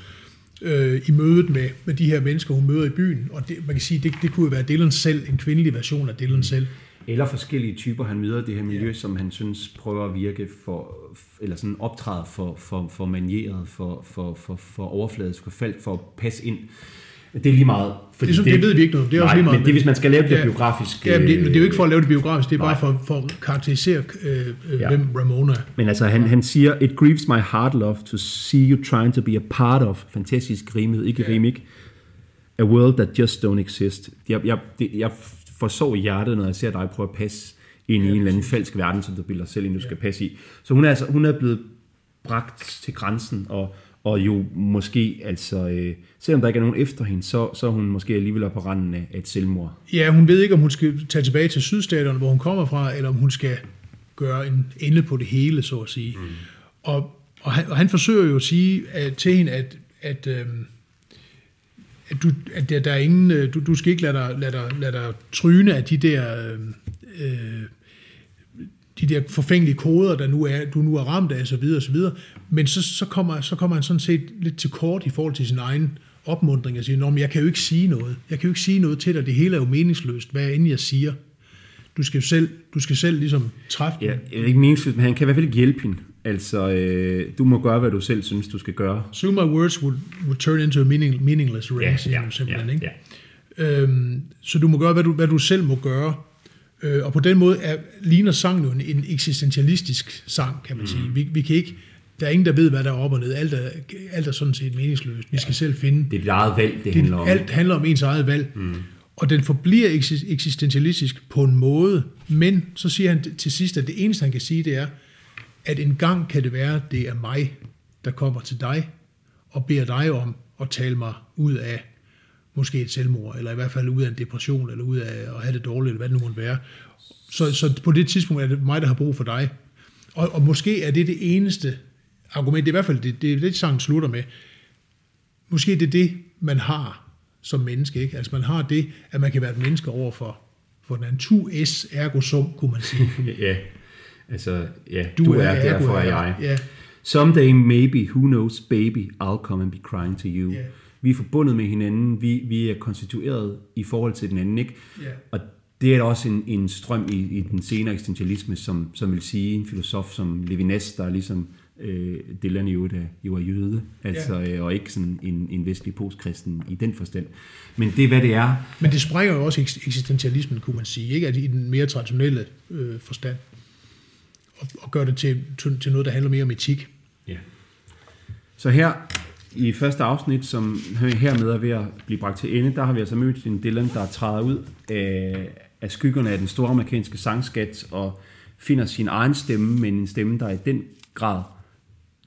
øh, i mødet med, med de her mennesker, hun møder i byen. Og det, man kan sige, det, det kunne jo være Dylan selv, en kvindelig version af Dylan selv. Eller forskellige typer, han møder det her miljø, ja. som han synes prøver at virke for, eller sådan optræde for, for, for manieret, for, for, for, for overfladisk, for fald, for at passe ind. Det er lige meget. Fordi det, det, det ved vi ikke noget Det er nej, også lige meget. men det er, hvis man skal lave det ja, biografisk. Ja, men det, det er jo ikke for at lave det biografisk, det er nej. bare for, for at karakterisere, øh, øh, ja. hvem Ramona er. Men altså, han, han siger, It grieves my heart, love, to see you trying to be a part of, fantastisk rimhed, ikke ja. rim, ikke? A world that just don't exist. Jeg, jeg, det, jeg forsår i hjertet, når jeg ser dig prøve at passe ind ja, i en eller anden falsk verden, som du bilder selv ind, du ja. skal passe i. Så hun er, altså, hun er blevet bragt til grænsen, og og jo måske, altså, øh, selvom der ikke er nogen efter hende, så, så er hun måske alligevel på randen af et selvmord. Ja, hun ved ikke, om hun skal tage tilbage til sydstaterne, hvor hun kommer fra, eller om hun skal gøre en ende på det hele, så at sige. Mm. Og, og, han, og han forsøger jo at sige at, til hende, at, at, øh, at, du, at der, der er ingen, øh, du, du skal ikke lade dig, lade dig, lade dig tryne af de der... Øh, de der forfængelige koder, der nu er, du nu er ramt af, så videre, så videre. Men så, så, kommer, så kommer han sådan set lidt til kort i forhold til sin egen opmundring og siger, at jeg kan jo ikke sige noget. Jeg kan jo ikke sige noget til dig. Det hele er jo meningsløst, hvad end jeg siger. Du skal selv, du skal selv ligesom træffe Ja, det er ikke meningsløst, men han kan i hvert fald ikke hjælpe hende. Altså, øh, du må gøre, hvad du selv synes, du skal gøre. So my words would, would turn into a meaning, meaningless ring, ja, ja, simpelthen. Ja, ikke? Ja. Øhm, så du må gøre, hvad du, hvad du selv må gøre. Øh, og på den måde er, ligner sangen jo en, en eksistentialistisk sang, kan man mm. sige. Vi, vi kan ikke, der er ingen, der ved, hvad der er op og ned. Alt er, alt er sådan set meningsløst. Vi ja. skal selv finde... Det er dit eget valg, det, det handler om. Alt handler om ens eget valg. Mm. Og den forbliver eksistentialistisk på en måde, men så siger han til sidst, at det eneste, han kan sige, det er, at en gang kan det være, det er mig, der kommer til dig og beder dig om at tale mig ud af måske et selvmord, eller i hvert fald ud af en depression, eller ud af at have det dårligt, eller hvad det nu måtte være. Så, så på det tidspunkt er det mig, der har brug for dig. Og, og måske er det det eneste argument, det er i hvert fald det, det, det sangen slutter med. Måske det er det, man har som menneske. Ikke? Altså man har det, at man kan være et menneske over for, for den anden. Tu es ergo sum, kunne man sige. ja, altså, ja, du, du er, er derfor er jeg. Ja. Someday maybe, who knows, baby, I'll come and be crying to you. Yeah vi er forbundet med hinanden, vi, vi er konstitueret i forhold til den anden, ikke? Yeah. Og det er også en, en strøm i, i den senere eksistentialisme, som, som vil sige en filosof som Levinas, der er ligesom øh, Dylan jo, der jo er jøde, altså, yeah. øh, og ikke sådan en, en vestlig postkristen i den forstand. Men det er, hvad det er. Men det springer jo også eksistentialismen, kunne man sige, ikke? At i den mere traditionelle øh, forstand, og, og gør det til, til, til noget, der handler mere om etik. Ja. Så her i første afsnit, som hermed er ved at blive bragt til ende, der har vi altså mødt en Dylan, der træder ud af, af skyggerne af den store amerikanske sangskat og finder sin egen stemme, men en stemme, der i den grad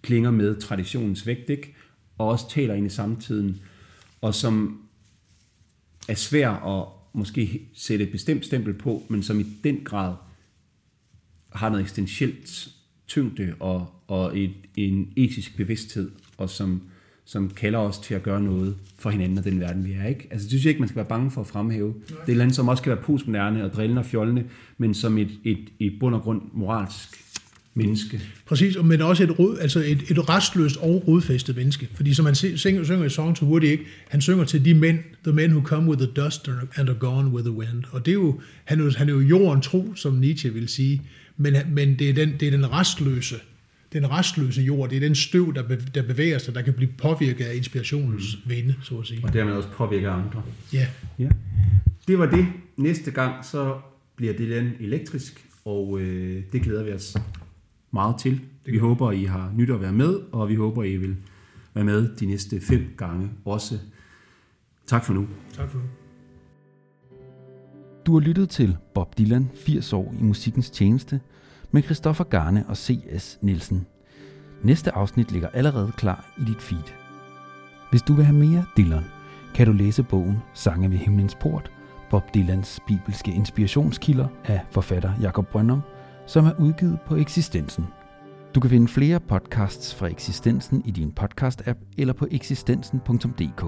klinger med traditionens vægt, ikke? og også taler ind i samtiden, og som er svær at måske sætte et bestemt stempel på, men som i den grad har noget eksistentielt tyngde og, og et, en etisk bevidsthed, og som som kalder os til at gøre noget for hinanden og den verden, vi er. Ikke? Altså, det synes jeg ikke, man skal være bange for at fremhæve. Det er et land, som også kan være postmoderne og drillende og fjollende, men som et, et, et bund og grund moralsk menneske. Præcis, men også et, rod, altså et, et restløst og rodfæstet menneske. Fordi som han synger, synger i Song to Woody, ikke? han synger til de mænd, the men who come with the dust and are gone with the wind. Og det er jo, han, er jo, han er jo jorden tro, som Nietzsche vil sige, men, men det, er den, det er den restløse den restløse jord, det er den støv, der, be, der bevæger sig, der kan blive påvirket af inspirationens mm. vinde, så at sige. Og dermed også påvirke andre. Ja. ja. Det var det. Næste gang, så bliver det elektrisk, og øh, det glæder vi os meget til. Vi håber, I har nyt at være med, og vi håber, I vil være med de næste fem gange også. Tak for nu. Tak for nu. Du har lyttet til Bob Dylan 80 år i musikkens tjeneste – med Christoffer Garne og C.S. Nielsen. Næste afsnit ligger allerede klar i dit feed. Hvis du vil have mere Dylan, kan du læse bogen Sange ved himlens port, Bob Dylans bibelske inspirationskilder af forfatter Jakob Brøndum, som er udgivet på Eksistensen. Du kan finde flere podcasts fra Eksistensen i din podcast-app eller på eksistensen.dk.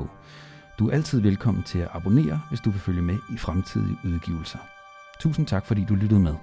Du er altid velkommen til at abonnere, hvis du vil følge med i fremtidige udgivelser. Tusind tak, fordi du lyttede med.